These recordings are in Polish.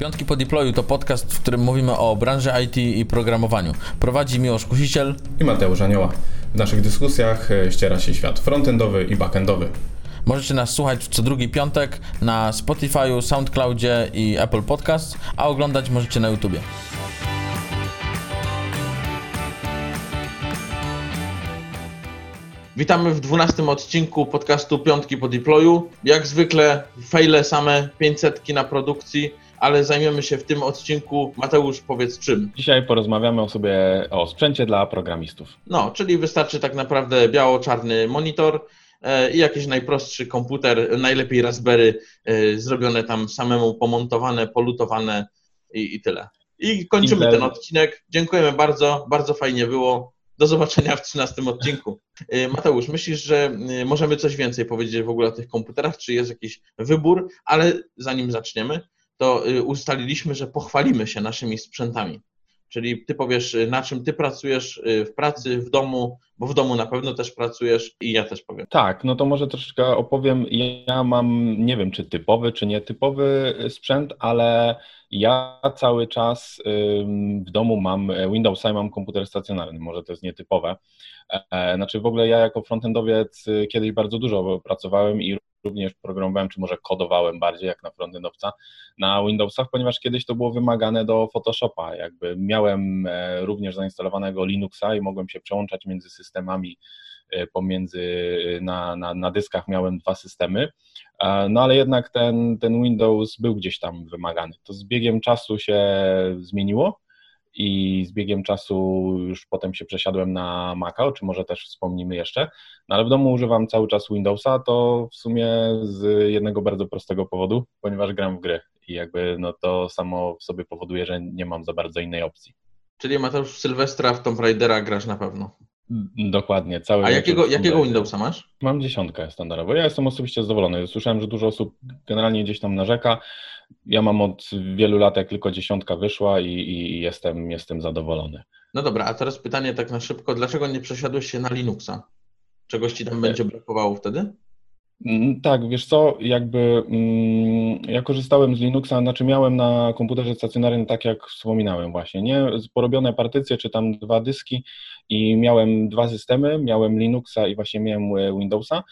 Piątki po deployu to podcast, w którym mówimy o branży IT i programowaniu. Prowadzi Miłosz Kusiciel i Mateusz Anioła. W naszych dyskusjach e, ściera się świat frontendowy i backendowy. Możecie nas słuchać co drugi piątek na Spotify, SoundCloudzie i Apple Podcast, a oglądać możecie na YouTubie. Witamy w dwunastym odcinku podcastu Piątki po deployu. Jak zwykle fejle same 500 na produkcji ale zajmiemy się w tym odcinku. Mateusz, powiedz czym? Dzisiaj porozmawiamy o sobie o sprzęcie dla programistów. No, czyli wystarczy tak naprawdę biało-czarny monitor e, i jakiś najprostszy komputer, najlepiej Raspberry, e, zrobione tam samemu, pomontowane, polutowane i, i tyle. I kończymy Intel. ten odcinek. Dziękujemy bardzo, bardzo fajnie było. Do zobaczenia w 13 odcinku. E, Mateusz, myślisz, że możemy coś więcej powiedzieć w ogóle o tych komputerach? Czy jest jakiś wybór? Ale zanim zaczniemy, to y, ustaliliśmy, że pochwalimy się naszymi sprzętami. Czyli ty powiesz, y, na czym ty pracujesz y, w pracy, w domu, bo w domu na pewno też pracujesz i ja też powiem. Tak, no to może troszeczkę opowiem. Ja mam, nie wiem czy typowy, czy nietypowy sprzęt, ale ja cały czas w domu mam Windowsa i mam komputer stacjonarny. Może to jest nietypowe. E, znaczy w ogóle ja jako frontendowiec kiedyś bardzo dużo pracowałem i również programowałem, czy może kodowałem bardziej jak na frontendowca na Windowsach, ponieważ kiedyś to było wymagane do Photoshopa. Jakby miałem e, również zainstalowanego Linuxa i mogłem się przełączać między systemami e, pomiędzy e, na, na, na dyskach miałem dwa systemy, no ale jednak ten, ten Windows był gdzieś tam wymagany. To z biegiem czasu się zmieniło i z biegiem czasu już potem się przesiadłem na Maca, o czym może też wspomnimy jeszcze, no ale w domu używam cały czas Windowsa, to w sumie z jednego bardzo prostego powodu, ponieważ gram w gry i jakby no to samo w sobie powoduje, że nie mam za bardzo innej opcji. Czyli Mateusz Sylwestra w Tomb Raidera grasz na pewno. Dokładnie. Cały A jakiego, jakiego Windowsa masz? Mam dziesiątkę standardowo. Ja jestem osobiście zadowolony. Słyszałem, że dużo osób generalnie gdzieś tam narzeka. Ja mam od wielu lat, jak tylko dziesiątka wyszła i, i jestem, jestem zadowolony. No dobra, a teraz pytanie tak na szybko. Dlaczego nie przesiadłeś się na Linuxa? Czegoś ci tam e, będzie brakowało wtedy? Mm, tak, wiesz co, jakby mm, ja korzystałem z Linuxa, znaczy miałem na komputerze stacjonarnym, tak jak wspominałem właśnie, nie? Porobione partycje, czy tam dwa dyski i miałem dwa systemy, miałem Linuxa i właśnie miałem e, Windowsa.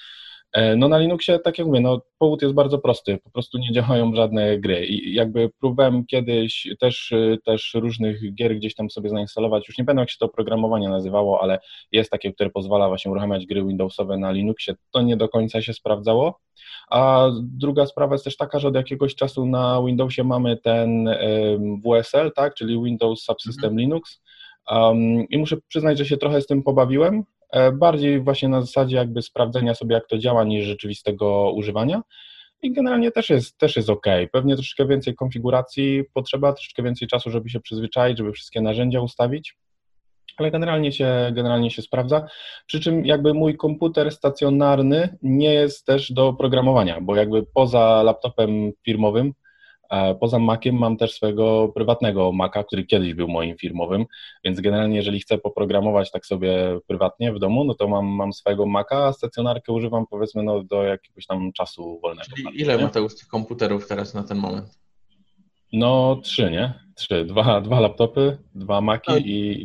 E, no na Linuxie, tak jak mówię, no powód jest bardzo prosty, po prostu nie działają żadne gry. I jakby próbowałem kiedyś też, e, też różnych gier gdzieś tam sobie zainstalować, już nie pamiętam jak się to oprogramowanie nazywało, ale jest takie, które pozwala właśnie uruchamiać gry Windowsowe na Linuxie, to nie do końca się sprawdzało, a druga sprawa jest też taka, że od jakiegoś czasu na Windowsie mamy ten WSL, tak, czyli Windows Subsystem mhm. Linux. Um, i muszę przyznać, że się trochę z tym pobawiłem, bardziej właśnie na zasadzie jakby sprawdzenia sobie, jak to działa, niż rzeczywistego używania. I generalnie też jest, też jest ok. Pewnie troszeczkę więcej konfiguracji potrzeba, troszeczkę więcej czasu, żeby się przyzwyczaić, żeby wszystkie narzędzia ustawić, ale generalnie się, generalnie się sprawdza. Przy czym jakby mój komputer stacjonarny nie jest też do programowania, bo jakby poza laptopem firmowym Poza Maciem mam też swojego prywatnego Maca, który kiedyś był moim firmowym, więc generalnie jeżeli chcę poprogramować tak sobie prywatnie w domu, no to mam, mam swojego Maca, a stacjonarkę używam powiedzmy no, do jakiegoś tam czasu wolnego. Czyli ile Mateusz tych komputerów teraz na ten moment? No trzy, nie? Trzy. Dwa, dwa laptopy, dwa Maki no. i,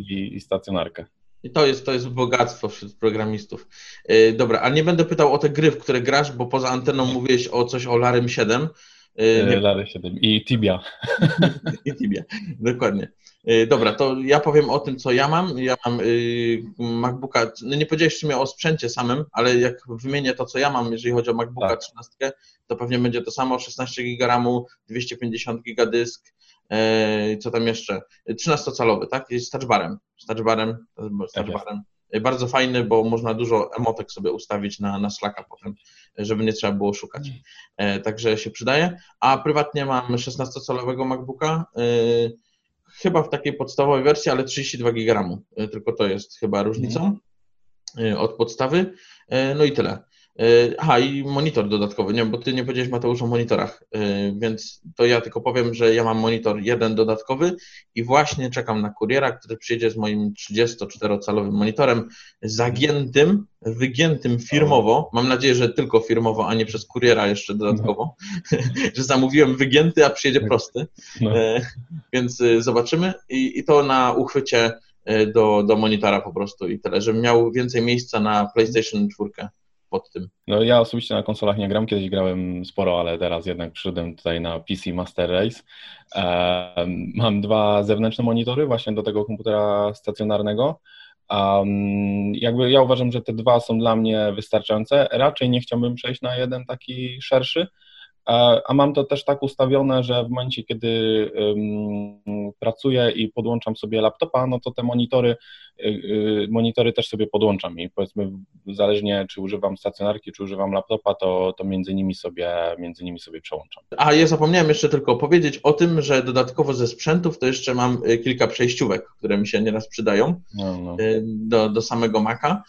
i, i stacjonarkę. I to jest, to jest bogactwo wśród programistów. Yy, dobra, a nie będę pytał o te gry, w które grasz, bo poza anteną mówiłeś o coś o Larym 7. Yy, Lary 7 i Tibia. I Tibia, dokładnie. Yy, dobra, to ja powiem o tym, co ja mam. Ja mam yy, MacBooka, no nie powiedziałeś w sumie o sprzęcie samym, ale jak wymienię to, co ja mam, jeżeli chodzi o MacBooka tak. 13, to pewnie będzie to samo, 16 GB RAMu, 250 GB dysk, co tam jeszcze? 13-calowy, tak? Jest z touchbarem. Z touchbarem, z tak touchbarem. Bardzo fajny, bo można dużo emotek sobie ustawić na, na Slacka potem, żeby nie trzeba było szukać. E, także się przydaje. A prywatnie mam 16-calowego MacBooka, e, chyba w takiej podstawowej wersji, ale 32 GB, e, tylko to jest chyba różnicą od podstawy. No i tyle. E, aha, i monitor dodatkowy, nie, bo ty nie powiedziałeś Mateusz o monitorach, e, więc to ja tylko powiem, że ja mam monitor jeden dodatkowy i właśnie czekam na kuriera, który przyjedzie z moim 34-calowym monitorem zagiętym, wygiętym firmowo. Mam nadzieję, że tylko firmowo, a nie przez kuriera jeszcze dodatkowo, no. że zamówiłem wygięty, a przyjedzie tak. prosty. No. E, więc zobaczymy I, i to na uchwycie do, do monitora po prostu i tyle, żebym miał więcej miejsca na PlayStation 4 pod tym. No ja osobiście na konsolach nie gram, kiedyś grałem sporo, ale teraz jednak przyszedłem tutaj na PC Master Race. mam dwa zewnętrzne monitory właśnie do tego komputera stacjonarnego. Um, jakby ja uważam, że te dwa są dla mnie wystarczające. Raczej nie chciałbym przejść na jeden taki szerszy, a mam to też tak ustawione, że w momencie, kiedy pracuję i podłączam sobie laptopa, no to te monitory, y, y, monitory też sobie podłączam i powiedzmy zależnie czy używam stacjonarki, czy używam laptopa, to, to między nimi sobie między nimi sobie przełączam. A ja zapomniałem jeszcze tylko powiedzieć o tym, że dodatkowo ze sprzętów to jeszcze mam y, kilka przejściówek, które mi się nieraz przydają no, no. Do, do samego Maca.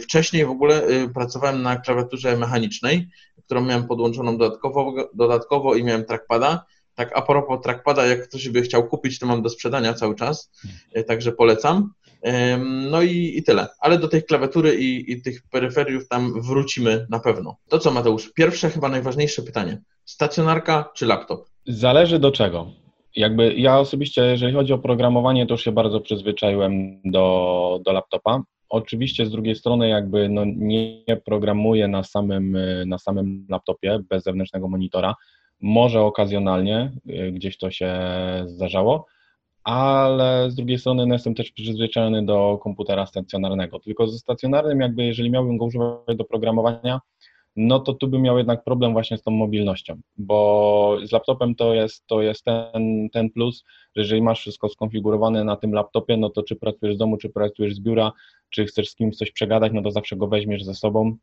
Wcześniej w ogóle pracowałem na klawiaturze mechanicznej, którą miałem podłączoną dodatkowo, dodatkowo i miałem trackpada. Tak a propos trackpada, jak ktoś by chciał kupić, to mam do sprzedania cały czas, e, także polecam. No i, i tyle. Ale do tej klawiatury i, i tych peryferiów tam wrócimy na pewno. To co Mateusz, pierwsze chyba najważniejsze pytanie. Stacjonarka czy laptop? Zależy do czego. Jakby ja osobiście, jeżeli chodzi o programowanie, to już się bardzo przyzwyczaiłem do, do laptopa. Oczywiście z drugiej strony jakby no nie programuję na samym, na samym laptopie bez zewnętrznego monitora. Może okazjonalnie y, gdzieś to się zdarzało, ale z drugiej strony no jestem też przyzwyczajony do komputera stacjonarnego. Tylko ze stacjonarnym jakby jeżeli miałbym go używać do programowania, no to tu bym miał jednak problem właśnie z tą mobilnością, bo z laptopem to jest, to jest ten, ten plus, że jeżeli masz wszystko skonfigurowane na tym laptopie, no to czy pracujesz z domu, czy pracujesz z biura, czy chcesz z kimś coś przegadać, no to zawsze go weźmiesz ze sobą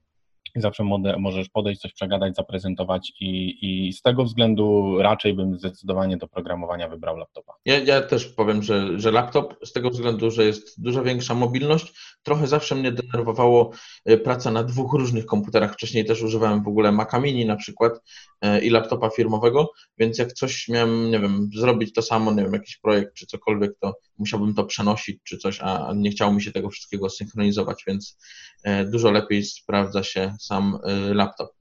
zawsze możesz podejść, coś przegadać, zaprezentować i, i z tego względu raczej bym zdecydowanie do programowania wybrał laptopa. Ja, ja też powiem, że, że laptop z tego względu, że jest dużo większa mobilność, trochę zawsze mnie denerwowało e, praca na dwóch różnych komputerach. Wcześniej też używałem w ogóle Maca Mini na przykład e, i laptopa firmowego, więc jak coś miałem, nie wiem, zrobić to samo, nie wiem, jakiś projekt czy cokolwiek, to musiałbym to przenosić czy coś, a nie chciało mi się tego wszystkiego synchronizować, więc e, dużo lepiej sprawdza się sam y, laptop.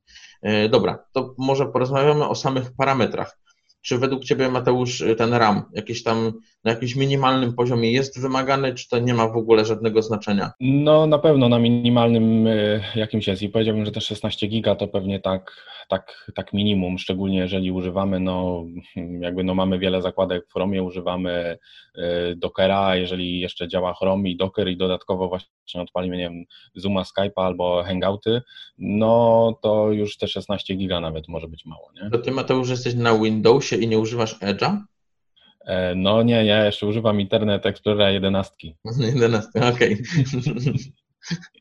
Y, dobra, to może porozmawiamy o samych parametrach. Czy według Ciebie, Mateusz, ten RAM jakieś tam na jakimś minimalnym poziomie jest wymagany, czy to nie ma w ogóle żadnego znaczenia? No na pewno na minimalnym y, jakimś jest i powiedziałbym, że te 16 giga to pewnie tak tak, tak minimum, szczególnie jeżeli używamy, no jakby no mamy wiele zakładek w Chromie, używamy y, Dockera, jeżeli jeszcze działa Chrome i Docker i dodatkowo właśnie odpalimy, nie wiem, Zooma, Skype'a albo Hangouty, no to już te 16 giga nawet może być mało, nie? To ty Mateusz jesteś na Windowsie i nie używasz Edge'a? E, no nie, ja jeszcze używam Internet Explorera 11. 11, okej. Okay.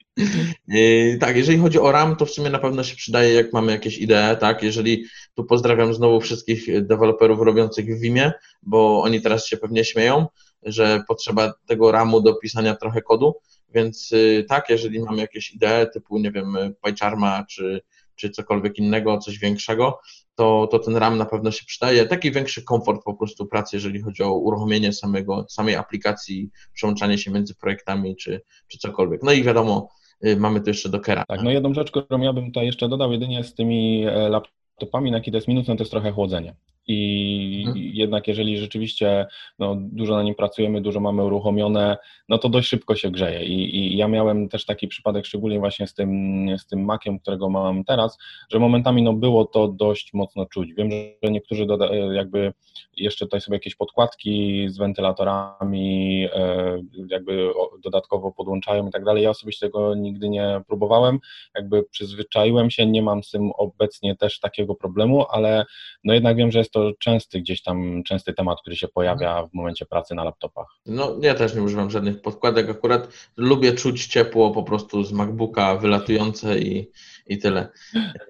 Yy, tak, jeżeli chodzi o RAM, to w sumie na pewno się przydaje, jak mamy jakieś idee, tak, jeżeli tu pozdrawiam znowu wszystkich deweloperów robiących w Vimie, bo oni teraz się pewnie śmieją, że potrzeba tego RAMu do pisania trochę kodu, więc yy, tak, jeżeli mamy jakieś idee typu, nie wiem, PyCharma czy, czy cokolwiek innego, coś większego, to, to ten RAM na pewno się przydaje. Taki większy komfort po prostu pracy, jeżeli chodzi o uruchomienie samego, samej aplikacji, przełączanie się między projektami czy, czy cokolwiek. No i wiadomo, Y, mamy tu jeszcze Dockera. Tak, no jedną rzecz, którą ja bym tutaj jeszcze dodał, jedynie z tymi e, laptopami, na jaki to jest minus, no to jest trochę chłodzenie. I hmm. jednak jeżeli rzeczywiście no, dużo na nim pracujemy, dużo mamy uruchomione, no to dość szybko się grzeje. I, I, ja miałem też taki przypadek, szczególnie właśnie z tym, z tym Maciem, którego mam teraz, że momentami no, było to dość mocno czuć. Wiem, że niektórzy doda- jakby jeszcze tutaj sobie jakieś podkładki z wentylatorami e, jakby dodatkowo podłączają i tak dalej. Ja osobiście tego nigdy nie próbowałem, jakby przyzwyczaiłem się, nie mam z tym obecnie też takiego problemu, ale no jednak wiem, że jest to częsty gdzieś tam, częsty temat, który się pojawia w momencie pracy na laptopach. No ja też nie używam żadnych podkładek, akurat lubię czuć ciepło po prostu z MacBooka wylatujące i, i tyle.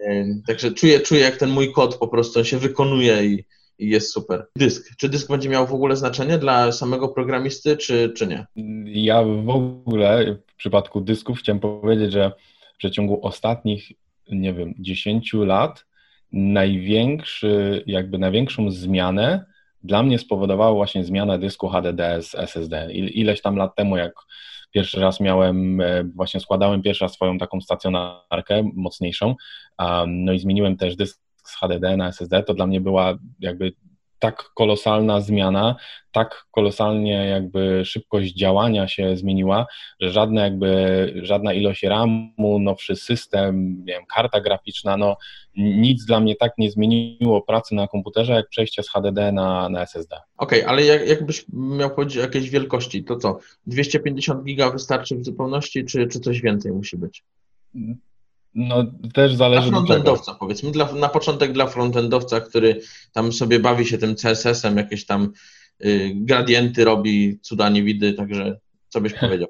E, także czuję, czuję jak ten mój kod po prostu się wykonuje i i jest super. Dysk. Czy dysk będzie miał w ogóle znaczenie dla samego programisty, czy, czy nie? Ja w ogóle w przypadku dysków chciałem powiedzieć, że w przeciągu ostatnich nie wiem, 10 lat największy, jakby największą zmianę dla mnie spowodowała właśnie zmiana dysku HDD z SSD. Ileś tam lat temu, jak pierwszy raz miałem, e, właśnie składałem pierwszy raz swoją taką stacjonarkę mocniejszą, no i zmieniłem też dysk z HDD na SSD, to dla mnie była jakby tak kolosalna zmiana, tak kolosalnie jakby szybkość działania się zmieniła, że żadne jakby, żadna ilość RAMu, nowszy system, wiem, karta graficzna, no nic dla mnie tak nie zmieniło pracy na komputerze, jak przejście z HDD na, na SSD. Okej, okay, ale jak, jakbyś miał powiedzieć o jakiejś wielkości, to co, 250 giga wystarczy w zupełności, czy, czy coś więcej musi być? No też zależy. Dla frontendowca, powiedzmy, dla, na początek dla frontendowca, który tam sobie bawi się tym CSS-em, jakieś tam y, gradienty robi, cuda nie widy, także co byś powiedział?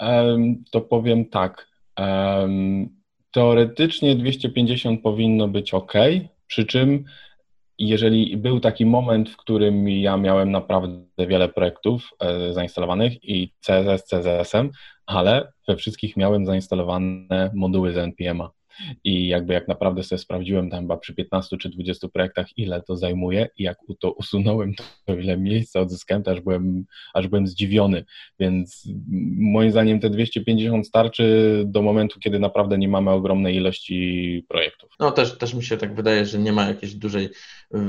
Um, to powiem tak. Um, teoretycznie 250 powinno być ok, przy czym jeżeli był taki moment, w którym ja miałem naprawdę wiele projektów e, zainstalowanych i CSS, CSS-em, ale we wszystkich miałem zainstalowane moduły z NPM-a. I jakby jak naprawdę sobie sprawdziłem tam chyba przy 15 czy 20 projektach, ile to zajmuje i jak to usunąłem, to ile miejsca odzyskałem, to aż byłem, aż byłem zdziwiony. Więc moim zdaniem te 250 starczy do momentu, kiedy naprawdę nie mamy ogromnej ilości projektów. No też, też mi się tak wydaje, że nie ma jakiejś dużej y,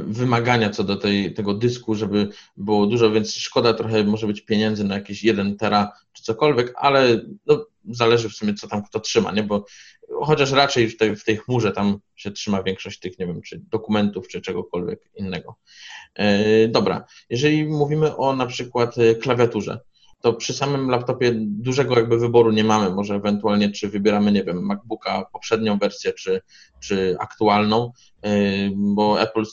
wymagania co do tej, tego dysku, żeby było dużo, więc szkoda trochę może być pieniędzy na jakieś 1 tera czy cokolwiek, ale no, zależy w sumie co tam kto trzyma, nie? bo chociaż raczej w tej, w tej chmurze tam się trzyma większość tych, nie wiem, czy dokumentów, czy czegokolwiek innego. E, dobra, jeżeli mówimy o na przykład e, klawiaturze, to przy samym laptopie dużego jakby wyboru nie mamy. Może ewentualnie, czy wybieramy, nie wiem, MacBooka poprzednią wersję, czy, czy aktualną, e, bo Apple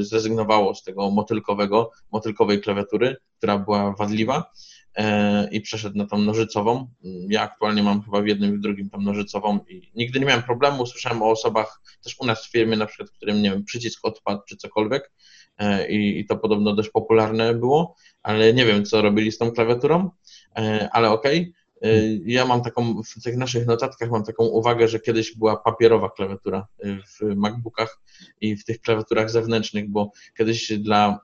zrezygnowało z tego motylkowego, motylkowej klawiatury, która była wadliwa E, i przeszedł na tą nożycową. Ja aktualnie mam chyba w jednym i w drugim tam nożycową i nigdy nie miałem problemu. Słyszałem o osobach też u nas w firmie, na przykład, którym, nie wiem, przycisk odpadł czy cokolwiek e, i, i to podobno dość popularne było, ale nie wiem, co robili z tą klawiaturą, e, ale okej. Okay. Ja mam taką, w tych naszych notatkach mam taką uwagę, że kiedyś była papierowa klawiatura w MacBookach i w tych klawiaturach zewnętrznych, bo kiedyś dla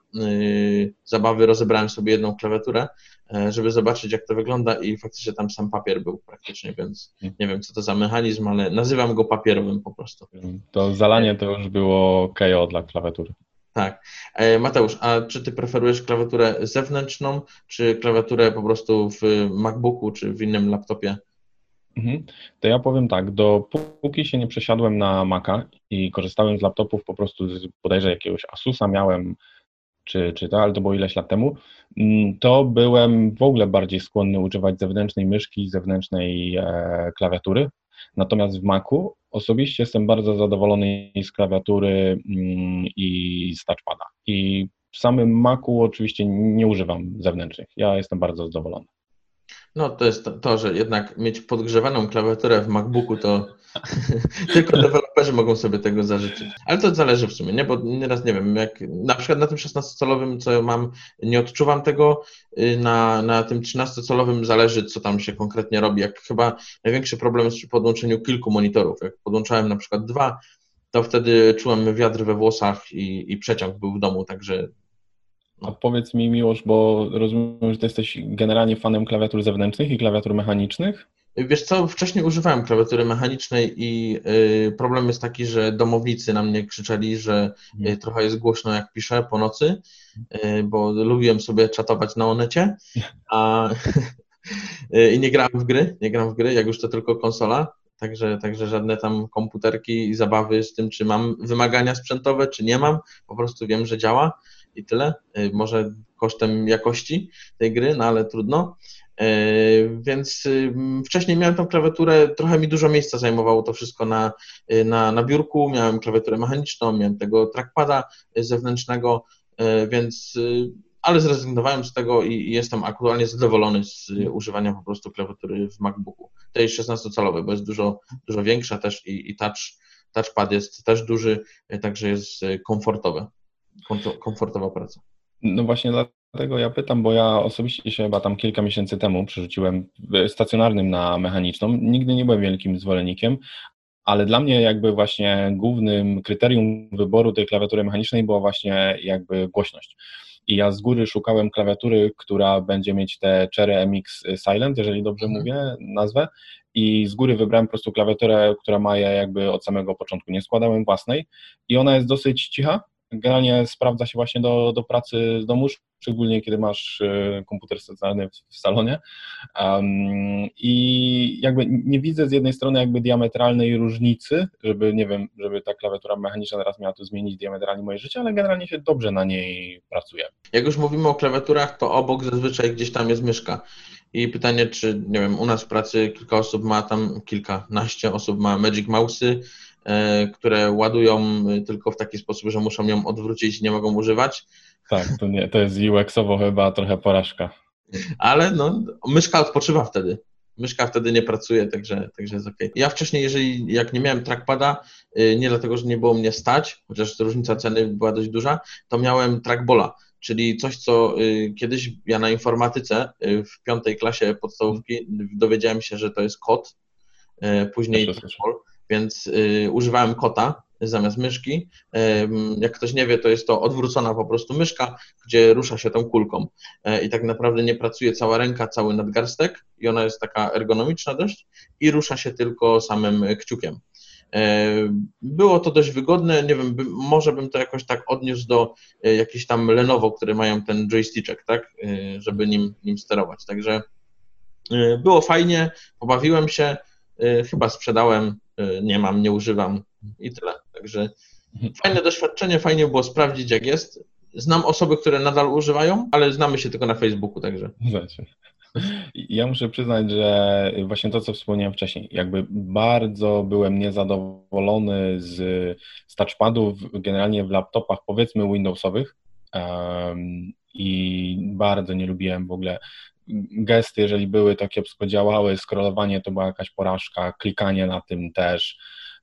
zabawy rozebrałem sobie jedną klawiaturę E, żeby zobaczyć, jak to wygląda i faktycznie tam sam papier był praktycznie, więc nie wiem, co to za mechanizm, ale nazywam go papierowym po prostu. To zalanie to już było KO dla klawiatury. Tak. E, Mateusz, a czy ty preferujesz klawiaturę zewnętrzną, czy klawiaturę po prostu w MacBooku, czy w innym laptopie? Mhm. To ja powiem tak, dopóki się nie przesiadłem na Maca i korzystałem z laptopów po prostu z bodajże jakiegoś Asusa miałem, czy, czy to, ale to było ileś lat temu, mm, to byłem w ogóle bardziej skłonny używać zewnętrznej myszki, zewnętrznej e, klawiatury. Natomiast w Macu osobiście jestem bardzo zadowolony z klawiatury mm, i z touchpada. I w samym Macu oczywiście nie używam zewnętrznych. Ja jestem bardzo zadowolony. No to jest to, to, że jednak mieć podgrzewaną klawiaturę w MacBooku to tylko deweloperzy mogą sobie tego zażyczyć. Ale to zależy w sumie, nie? Bo nieraz nie wiem, jak na przykład na tym 16-calowym, co mam, nie odczuwam tego, y, na, na tym 13-calowym zależy, co tam się konkretnie robi. Jak chyba największy problem jest przy podłączeniu kilku monitorów. Jak podłączałem na przykład dwa, to wtedy czułem wiatr we włosach i, i przeciąg był w domu, także a powiedz mi, Miłosz, bo rozumiem, że ty jesteś generalnie fanem klawiatur zewnętrznych i klawiatur mechanicznych? Wiesz co, wcześniej używałem klawiatury mechanicznej i y, problem jest taki, że domownicy na mnie krzyczeli, że y, mhm. trochę jest głośno jak piszę po nocy, y, bo lubiłem sobie czatować na onecie, a i nie grałem w gry, nie gram w gry, jak już to tylko konsola, także, także żadne tam komputerki i zabawy z tym, czy mam wymagania sprzętowe, czy nie mam, po prostu wiem, że działa i tyle. Y, może kosztem jakości tej gry, no ale trudno. Y, więc y, wcześniej miałem tą klawiaturę, trochę mi dużo miejsca zajmowało to wszystko na, na, na biurku. Miałem klawiaturę mechaniczną, miałem tego trackpada zewnętrznego, więc ale zrezygnowałem z tego i jestem aktualnie zadowolony z używania po prostu klawiatury w MacBooku. Tej 16-calowej, bo jest dużo, dużo większa też i, i touch, touchpad jest też duży, także jest komfortowe komfortowa praca. No właśnie dlatego ja pytam, bo ja osobiście się chyba tam kilka miesięcy temu przerzuciłem stacjonarnym na mechaniczną. Nigdy nie byłem wielkim zwolennikiem, ale dla mnie jakby właśnie głównym kryterium wyboru tej klawiatury mechanicznej była właśnie jakby głośność. I ja z góry szukałem klawiatury, która będzie mieć te Cherry MX Silent, jeżeli dobrze mhm. mówię nazwę, i z góry wybrałem po prostu klawiaturę, która ma je jakby od samego początku. Nie składałem własnej i ona jest dosyć cicha, generalnie sprawdza się właśnie do, do pracy z domu, szczególnie kiedy masz e, komputer stacjonarny w salonie. Um, I jakby nie widzę z jednej strony jakby diametralnej różnicy, żeby, nie wiem, żeby ta klawiatura mechaniczna teraz miała tu zmienić diametralnie moje życie, ale generalnie się dobrze na niej pracuje. Jak już mówimy o klawiaturach, to obok zazwyczaj gdzieś tam jest myszka. I pytanie, czy, nie wiem, u nas w pracy kilka osób ma tam, kilkanaście osób ma Magic Mouse'y, które ładują tylko w taki sposób, że muszą ją odwrócić i nie mogą używać. Tak, to, nie, to jest UX-owo chyba trochę porażka. Ale no, myszka odpoczywa wtedy. Myszka wtedy nie pracuje, także, także jest ok. Ja wcześniej, jeżeli jak nie miałem trackpada, y, nie dlatego, że nie było mnie stać, chociaż różnica ceny była dość duża, to miałem trackbola, czyli coś, co kiedyś ja na informatyce w piątej klasie podstawówki dowiedziałem się, że to jest kod, później trackball więc y, używałem kota zamiast myszki. Jak ktoś nie wie, to jest to odwrócona po prostu myszka, gdzie rusza się tą kulką e, i tak naprawdę nie pracuje cała ręka, cały nadgarstek i ona jest taka ergonomiczna dość i rusza się tylko samym kciukiem. E, było to dość wygodne, nie wiem, może bym to jakoś tak odniósł do e, jakichś tam Lenovo, które mają ten joystick, tak, żeby nim, nim sterować. Także było fajnie, pobawiłem się, chyba sprzedałem nie mam, nie używam i tyle. Także fajne doświadczenie, fajnie było sprawdzić, jak jest. Znam osoby, które nadal używają, ale znamy się tylko na Facebooku, także. Znaczy. Ja muszę przyznać, że właśnie to, co wspomniałem wcześniej, jakby bardzo byłem niezadowolony z, z touchpadów generalnie w laptopach, powiedzmy Windowsowych um, i bardzo nie lubiłem w ogóle gesty, jeżeli były, to kiepsko działały, scrollowanie to była jakaś porażka, klikanie na tym też.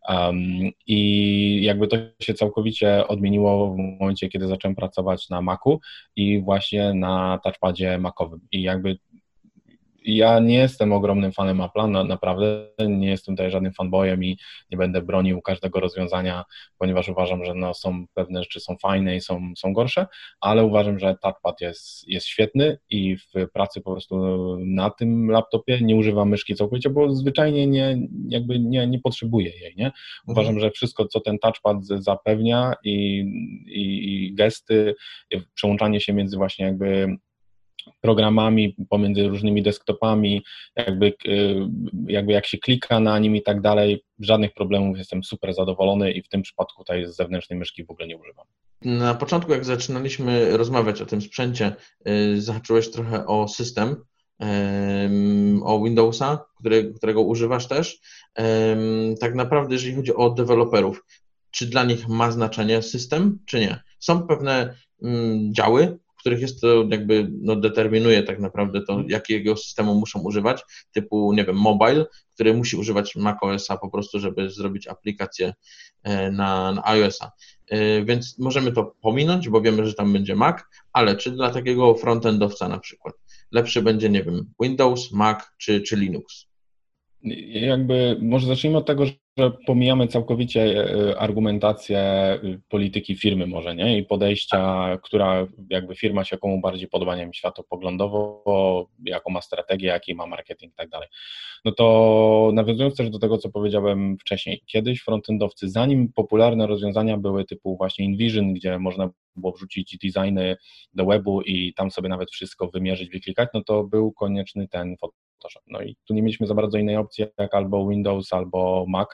Um, I jakby to się całkowicie odmieniło w momencie, kiedy zacząłem pracować na Macu i właśnie na touchpadzie Macowym. I jakby ja nie jestem ogromnym fanem Apple'a, no, naprawdę nie jestem tutaj żadnym fanboyem i nie będę bronił każdego rozwiązania, ponieważ uważam, że no, są pewne rzeczy są fajne i są, są gorsze, ale uważam, że touchpad jest, jest świetny i w pracy po prostu na tym laptopie nie używam myszki całkowicie, bo zwyczajnie nie, jakby nie, nie potrzebuję jej, nie? Uważam, że wszystko, co ten touchpad zapewnia i, i, i gesty, przełączanie się między właśnie jakby programami, pomiędzy różnymi desktopami, jakby, y, jakby jak się klika na nim i tak dalej, żadnych problemów, jestem super zadowolony i w tym przypadku tutaj z zewnętrznej myszki w ogóle nie używam. Na początku, jak zaczynaliśmy rozmawiać o tym sprzęcie, y, zahaczyłeś trochę o system, o Windowsa, którego używasz też. Tak naprawdę, jeżeli chodzi o deweloperów, czy dla nich ma znaczenie system, czy nie? Są pewne mm, działy, których jest to jakby no, determinuje tak naprawdę to, jakiego systemu muszą używać, typu, nie wiem, mobile, który musi używać macOSa po prostu, żeby zrobić aplikację e, na, na iOSa. E, więc możemy to pominąć, bo wiemy, że tam będzie Mac, ale czy dla takiego frontendowca na przykład lepszy będzie, nie wiem, Windows, Mac czy, czy Linux? Jakby, może zacznijmy od tego, że pomijamy całkowicie e, argumentację y, polityki firmy może, nie? I podejścia, która jakby firma się komu bardziej podoba, nie wiem, światopoglądowo, jaką ma strategię, jaki ma marketing i tak dalej. No to nawiązując też do tego, co powiedziałem wcześniej, kiedyś frontendowcy, zanim popularne rozwiązania były typu właśnie InVision, gdzie można było wrzucić designy do webu i tam sobie nawet wszystko wymierzyć, wyklikać, no to był konieczny ten Photoshop. No i tu nie mieliśmy za bardzo innej opcji jak albo Windows, albo Mac,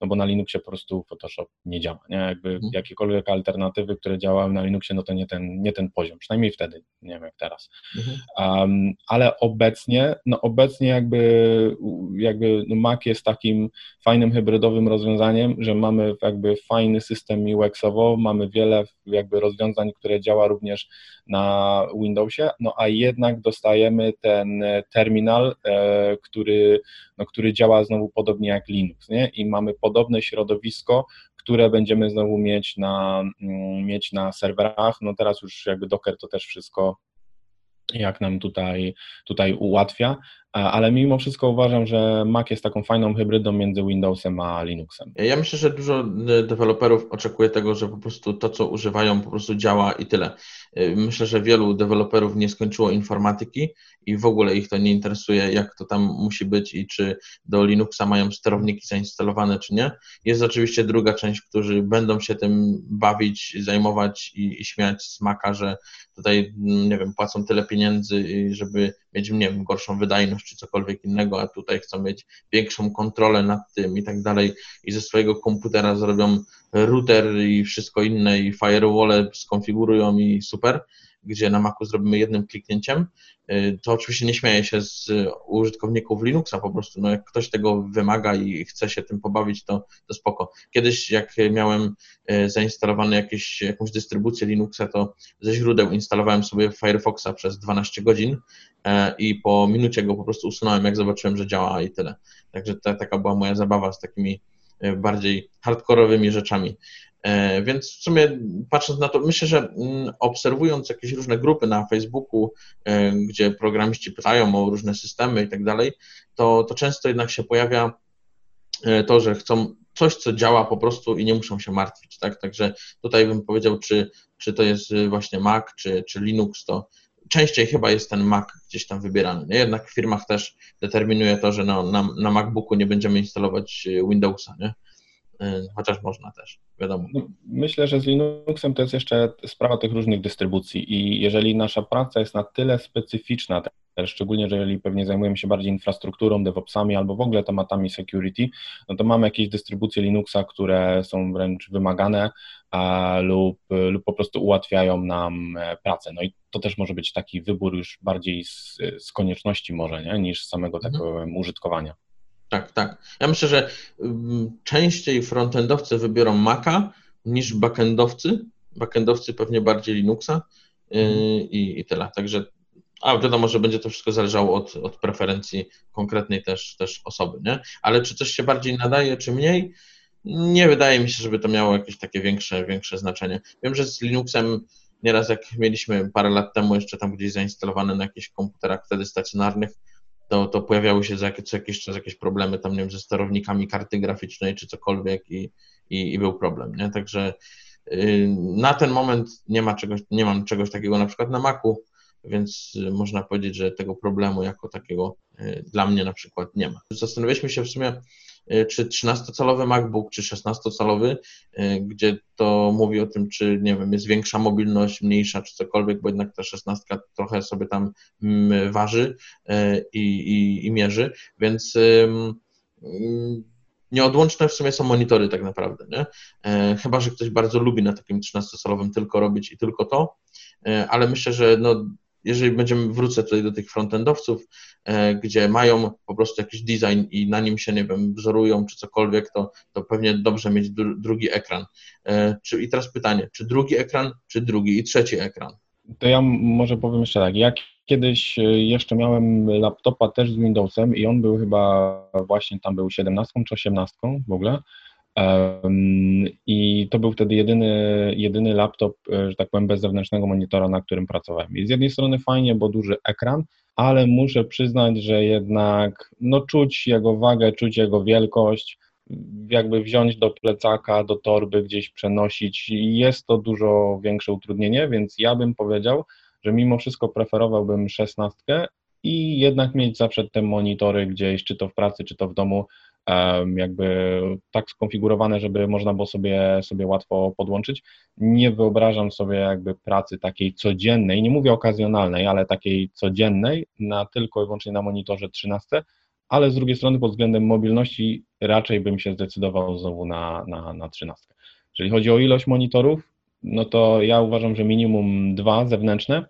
no bo na Linuxie po prostu Photoshop nie działa, nie? Jakby mhm. jakiekolwiek alternatywy, które działały na Linuxie, no to nie ten, nie ten poziom, przynajmniej wtedy, nie wiem jak teraz. Mhm. Um, ale obecnie, no obecnie jakby, jakby no Mac jest takim fajnym hybrydowym rozwiązaniem, że mamy jakby fajny system UX-owo, mamy wiele jakby rozwiązań, które działa również na Windowsie, no a jednak dostajemy ten terminal, e, który, no, który działa znowu podobnie jak Linux, nie? I mamy podobne środowisko, które będziemy znowu mieć na, mm, mieć na serwerach. No teraz już jakby Docker to też wszystko jak nam tutaj, tutaj ułatwia. Ale mimo wszystko uważam, że Mac jest taką fajną hybrydą między Windowsem a Linuxem. Ja myślę, że dużo deweloperów oczekuje tego, że po prostu to, co używają, po prostu działa i tyle. Myślę, że wielu deweloperów nie skończyło informatyki i w ogóle ich to nie interesuje, jak to tam musi być i czy do Linuxa mają sterowniki zainstalowane, czy nie. Jest oczywiście druga część, którzy będą się tym bawić, zajmować i, i śmiać z Maca, że tutaj, nie wiem, płacą tyle pieniędzy, żeby mieć, nie wiem, gorszą wydajność czy cokolwiek innego, a tutaj chcą mieć większą kontrolę nad tym i tak dalej. I ze swojego komputera zrobią router i wszystko inne i firewall skonfigurują i super, gdzie na Macu zrobimy jednym kliknięciem, y, to oczywiście nie śmieję się z użytkowników Linuxa po prostu, no jak ktoś tego wymaga i chce się tym pobawić, to, to spoko. Kiedyś jak miałem y, zainstalowany jakieś, jakąś dystrybucję Linuxa, to ze źródeł instalowałem sobie Firefoxa przez 12 godzin e, i po minucie go po prostu usunąłem, jak zobaczyłem, że działa i tyle. Także ta, taka była moja zabawa z takimi bardziej hardkorowymi rzeczami. E, więc w sumie patrząc na to, myślę, że mm, obserwując jakieś różne grupy na Facebooku, e, gdzie programiści pytają o różne systemy i tak dalej, to, to często jednak się pojawia e, to, że chcą coś, co działa po prostu i nie muszą się martwić, tak? Także tutaj bym powiedział, czy, czy to jest właśnie Mac, czy, czy Linux, to częściej chyba jest ten Mac gdzieś tam wybierany. Nie? Jednak w firmach też determinuje to, że no, na, na MacBooku nie będziemy instalować Windowsa, nie? Y, chociaż można też, wiadomo. Myślę, że z Linuxem to jest jeszcze sprawa tych różnych dystrybucji i jeżeli nasza praca jest na tyle specyficzna, szczególnie jeżeli pewnie zajmujemy się bardziej infrastrukturą, DevOpsami albo w ogóle tematami security, no to mamy jakieś dystrybucje Linuxa, które są wręcz wymagane a, lub, lub po prostu ułatwiają nam e, pracę. No i to też może być taki wybór już bardziej z, z konieczności może, nie? niż z samego mhm. takiego użytkowania. Tak, tak. Ja myślę, że mm, częściej frontendowcy wybiorą Maca niż backendowcy. Backendowcy pewnie bardziej Linuxa y, mhm. i, i tyle. Także, a wiadomo, że będzie to wszystko zależało od, od preferencji konkretnej też, też osoby, nie? Ale czy coś się bardziej nadaje, czy mniej? Nie wydaje mi się, żeby to miało jakieś takie większe, większe znaczenie. Wiem, że z Linuxem nieraz jak mieliśmy parę lat temu jeszcze tam gdzieś zainstalowane na jakichś komputerach wtedy stacjonarnych, to, to pojawiały się za co jakiś czas jakieś problemy tam, nie wiem, ze sterownikami karty graficznej czy cokolwiek i, i, i był problem, nie? Także yy, na ten moment nie ma czegoś, nie mam czegoś takiego na przykład na Macu, więc y, można powiedzieć, że tego problemu jako takiego y, dla mnie na przykład nie ma. Zastanawialiśmy się w sumie, czy 13-calowy MacBook, czy 16-calowy, y, gdzie to mówi o tym, czy nie wiem, jest większa mobilność, mniejsza, czy cokolwiek, bo jednak ta 16 trochę sobie tam mm, waży y, i, i, i mierzy, więc mm, nieodłączne w sumie są monitory tak naprawdę, nie? Chyba, że ktoś bardzo lubi na takim 13-calowym tylko robić i tylko to, ale myślę, że no, jeżeli będziemy, wrócę tutaj do tych frontendowców, e, gdzie mają po prostu jakiś design i na nim się, nie wiem, wzorują czy cokolwiek, to, to pewnie dobrze mieć drugi ekran. E, czy, I teraz pytanie, czy drugi ekran, czy drugi i trzeci ekran? To ja może powiem jeszcze tak, jak kiedyś e, jeszcze miałem laptopa też z Windowsem i on był chyba właśnie tam był 17 czy 18 w ogóle, i to był wtedy jedyny, jedyny laptop, e, że tak powiem, bez zewnętrznego monitora, na którym pracowałem. I z jednej strony fajnie, bo duży ekran, ale muszę przyznać, że jednak no, czuć jego wagę, czuć jego wielkość, jakby wziąć do plecaka, do torby, gdzieś przenosić. Jest to dużo większe utrudnienie, więc ja bym powiedział, że mimo wszystko preferowałbym szesnastkę i jednak mieć zawsze te monitory gdzieś, czy to w pracy, czy to w domu, jakby tak skonfigurowane, żeby można było sobie, sobie łatwo podłączyć. Nie wyobrażam sobie jakby pracy takiej codziennej, nie mówię okazjonalnej, ale takiej codziennej, na tylko i wyłącznie na monitorze 13, ale z drugiej strony pod względem mobilności raczej bym się zdecydował znowu na, na, na 13. Jeżeli chodzi o ilość monitorów, no to ja uważam, że minimum dwa zewnętrzne,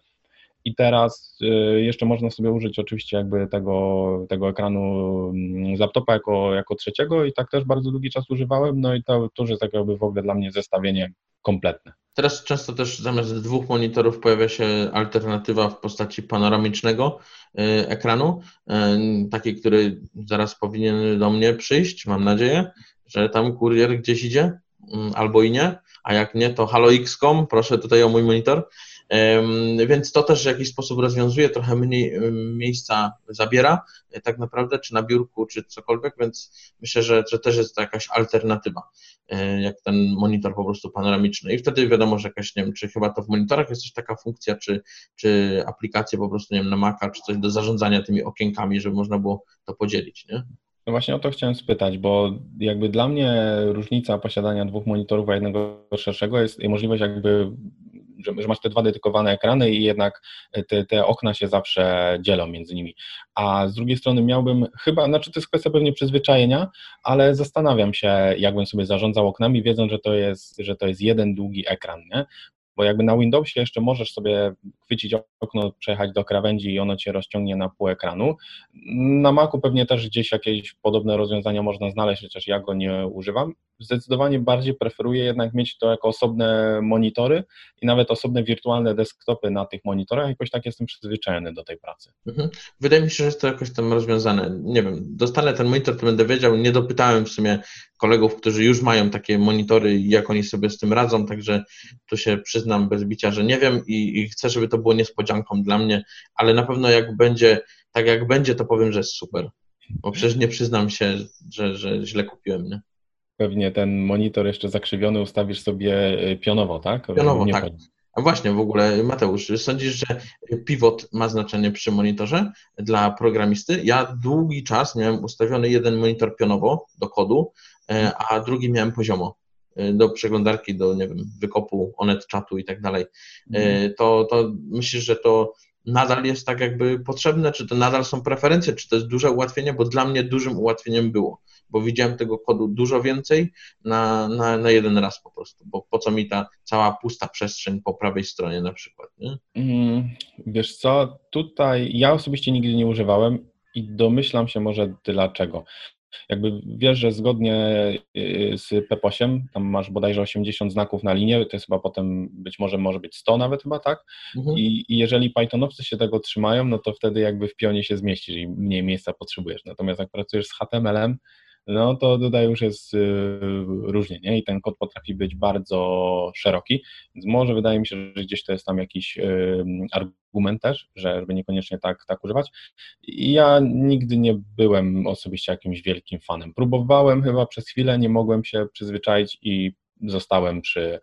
i teraz y, jeszcze można sobie użyć oczywiście jakby tego, tego ekranu mm, z laptopa jako, jako trzeciego i tak też bardzo długi czas używałem, no i to, to już jest tak jakby w ogóle dla mnie zestawienie kompletne. Teraz często też zamiast dwóch monitorów pojawia się alternatywa w postaci panoramicznego y, ekranu, y, taki, który zaraz powinien do mnie przyjść, mam nadzieję, że tam kurier gdzieś idzie, mm, albo i nie, a jak nie, to halo.com, proszę tutaj o mój monitor. Więc to też w jakiś sposób rozwiązuje, trochę mniej miejsca zabiera tak naprawdę, czy na biurku, czy cokolwiek, więc myślę, że, że też jest to jakaś alternatywa, jak ten monitor po prostu panoramiczny. I wtedy wiadomo, że jakaś, nie wiem, czy chyba to w monitorach jest też taka funkcja, czy, czy aplikacje po prostu, nie wiem, na Maca, czy coś do zarządzania tymi okienkami, żeby można było to podzielić, nie? No właśnie o to chciałem spytać, bo jakby dla mnie różnica posiadania dwóch monitorów, a jednego szerszego jest możliwość jakby, że, że masz te dwa dedykowane ekrany i jednak te, te okna się zawsze dzielą między nimi. A z drugiej strony miałbym chyba, znaczy to jest kwestia pewnie przyzwyczajenia, ale zastanawiam się, jakbym sobie zarządzał oknami, wiedząc, że to jest, że to jest jeden długi ekran, nie? bo jakby na Windowsie jeszcze możesz sobie chwycić okno, przejechać do krawędzi i ono cię rozciągnie na pół ekranu. Na Macu pewnie też gdzieś jakieś podobne rozwiązania można znaleźć, chociaż ja go nie używam. Zdecydowanie bardziej preferuję jednak mieć to jako osobne monitory i nawet osobne wirtualne desktopy na tych monitorach. Jakoś tak jestem przyzwyczajony do tej pracy. Mhm. Wydaje mi się, że jest to jakoś tam rozwiązane. Nie wiem, dostanę ten monitor, to będę wiedział. Nie dopytałem w sumie kolegów, którzy już mają takie monitory jak oni sobie z tym radzą, także tu się przyznam bez bicia, że nie wiem i, i chcę, żeby to było niespodzianką dla mnie, ale na pewno jak będzie, tak jak będzie, to powiem, że jest super, bo przecież nie przyznam się, że, że źle kupiłem, nie? Pewnie ten monitor jeszcze zakrzywiony ustawisz sobie y, pionowo, tak? Pionowo, nie tak. A właśnie, w ogóle Mateusz, sądzisz, że pivot ma znaczenie przy monitorze dla programisty? Ja długi czas miałem ustawiony jeden monitor pionowo do kodu, E, a drugi miałem poziomo do przeglądarki, do nie wiem, wykopu onet czatu i tak dalej, e, mhm. to, to myślisz, że to nadal jest tak jakby potrzebne, czy to nadal są preferencje, czy to jest duże ułatwienie, bo dla mnie dużym ułatwieniem było, bo widziałem tego kodu dużo więcej na, na, na jeden raz po prostu, bo po co mi ta cała pusta przestrzeń po prawej stronie na przykład, nie? Mm, wiesz co, tutaj ja osobiście nigdy nie używałem i domyślam się może dlaczego. Jakby wiesz, że zgodnie y, z PEP8, tam masz bodajże 80 znaków na linię, to jest chyba potem być może może być 100 nawet chyba, tak? Mhm. I, I, jeżeli Pythonowcy się tego trzymają, no to wtedy jakby w pionie się zmieścisz i mniej miejsca potrzebujesz. Natomiast jak pracujesz z HTML-em, no to tutaj już jest y, różnie, nie? I ten kod potrafi być bardzo szeroki, więc może wydaje mi się, że gdzieś to jest tam jakiś y, argument też, że żeby niekoniecznie tak, tak używać. I ja nigdy nie byłem osobiście jakimś wielkim fanem. Próbowałem chyba przez chwilę, nie mogłem się przyzwyczaić i zostałem przy,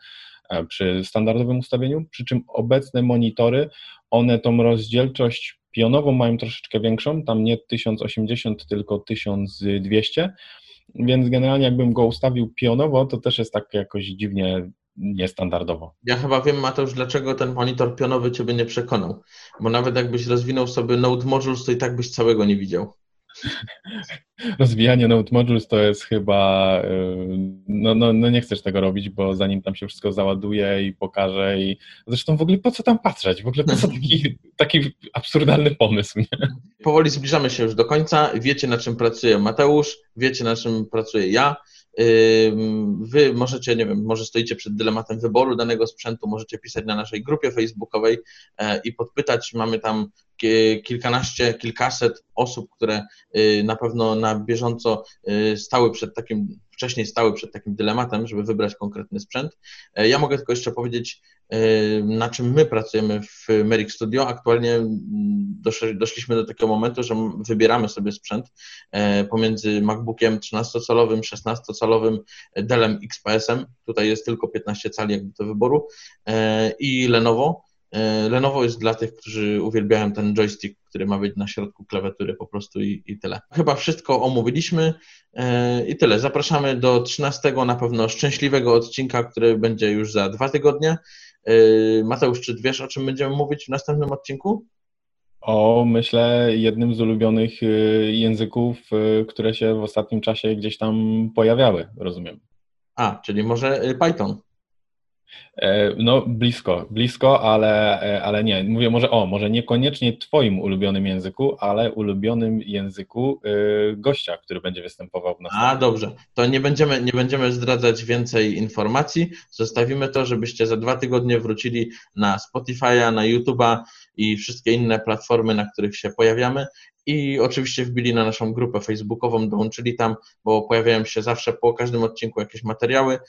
e, przy standardowym ustawieniu, przy czym obecne monitory, one tą rozdzielczość Pionową mają troszeczkę większą, tam nie 1080, tylko 1200, więc generalnie jakbym go ustawił pionowo, to też jest tak jakoś dziwnie niestandardowo. Ja chyba wiem, Mateusz, dlaczego ten monitor pionowy Ciebie nie przekonał, bo nawet jakbyś rozwinął sobie Node Modules, to i tak byś całego nie widział. rozwijanie Node Modules to jest chyba, y, no, no, no nie chcesz tego robić, bo zanim tam się wszystko załaduje i pokaże i zresztą w ogóle po co tam patrzeć, w ogóle po co taki, taki absurdalny pomysł, nie? Powoli zbliżamy się już do końca, wiecie na czym pracuje Mateusz, wiecie na czym pracuję ja, Wy możecie, nie wiem, może stoicie przed dylematem wyboru danego sprzętu, możecie pisać na naszej grupie facebookowej e, i podpytać. Mamy tam kilkanaście, kilkaset osób, które y, na pewno na bieżąco y, stały przed takim, wcześniej stały przed takim dylematem, żeby wybrać konkretny sprzęt. E, ja mogę tylko jeszcze powiedzieć, y, na czym my pracujemy w Merrick Studio. Aktualnie mm, doszliśmy do takiego momentu, że wybieramy sobie sprzęt e, pomiędzy MacBookiem 13-calowym, 16-calowym, Dellem XPS-em. Tutaj jest tylko 15 cali jakby do wyboru i Lenovo E, Lenovo jest dla tych, którzy uwielbiają ten joystick, który ma być na środku klawiatury po prostu i, i tyle. Chyba wszystko omówiliśmy e, i tyle. Zapraszamy do 13 na pewno szczęśliwego odcinka, który będzie już za dwa tygodnie. E, Mateusz, czy wiesz, o czym będziemy mówić w następnym odcinku? O, myślę, jednym z ulubionych języków, które się w ostatnim czasie gdzieś tam pojawiały, rozumiem. A, czyli może Python. E, no, blisko, blisko, ale, e, ale nie. Mówię może o, może niekoniecznie Twoim ulubionym języku, ale ulubionym języku e, gościa, który będzie występował w nas. A dobrze, to nie będziemy, nie będziemy zdradzać więcej informacji. Zostawimy to, żebyście za dwa tygodnie wrócili na Spotify'a, na YouTube'a i wszystkie inne platformy, na których się pojawiamy. I oczywiście wbili na naszą grupę facebookową, dołączyli tam, bo pojawiają się zawsze po każdym odcinku jakieś materiały,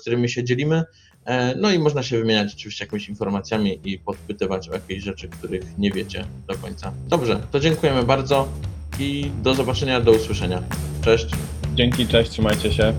którymi się dzielimy. E, No i można się wymieniać oczywiście jakimiś informacjami i podpytywać o jakieś rzeczy, których nie wiecie do końca. Dobrze, to dziękujemy bardzo i do zobaczenia, do usłyszenia. Cześć. Dzięki, cześć, trzymajcie się.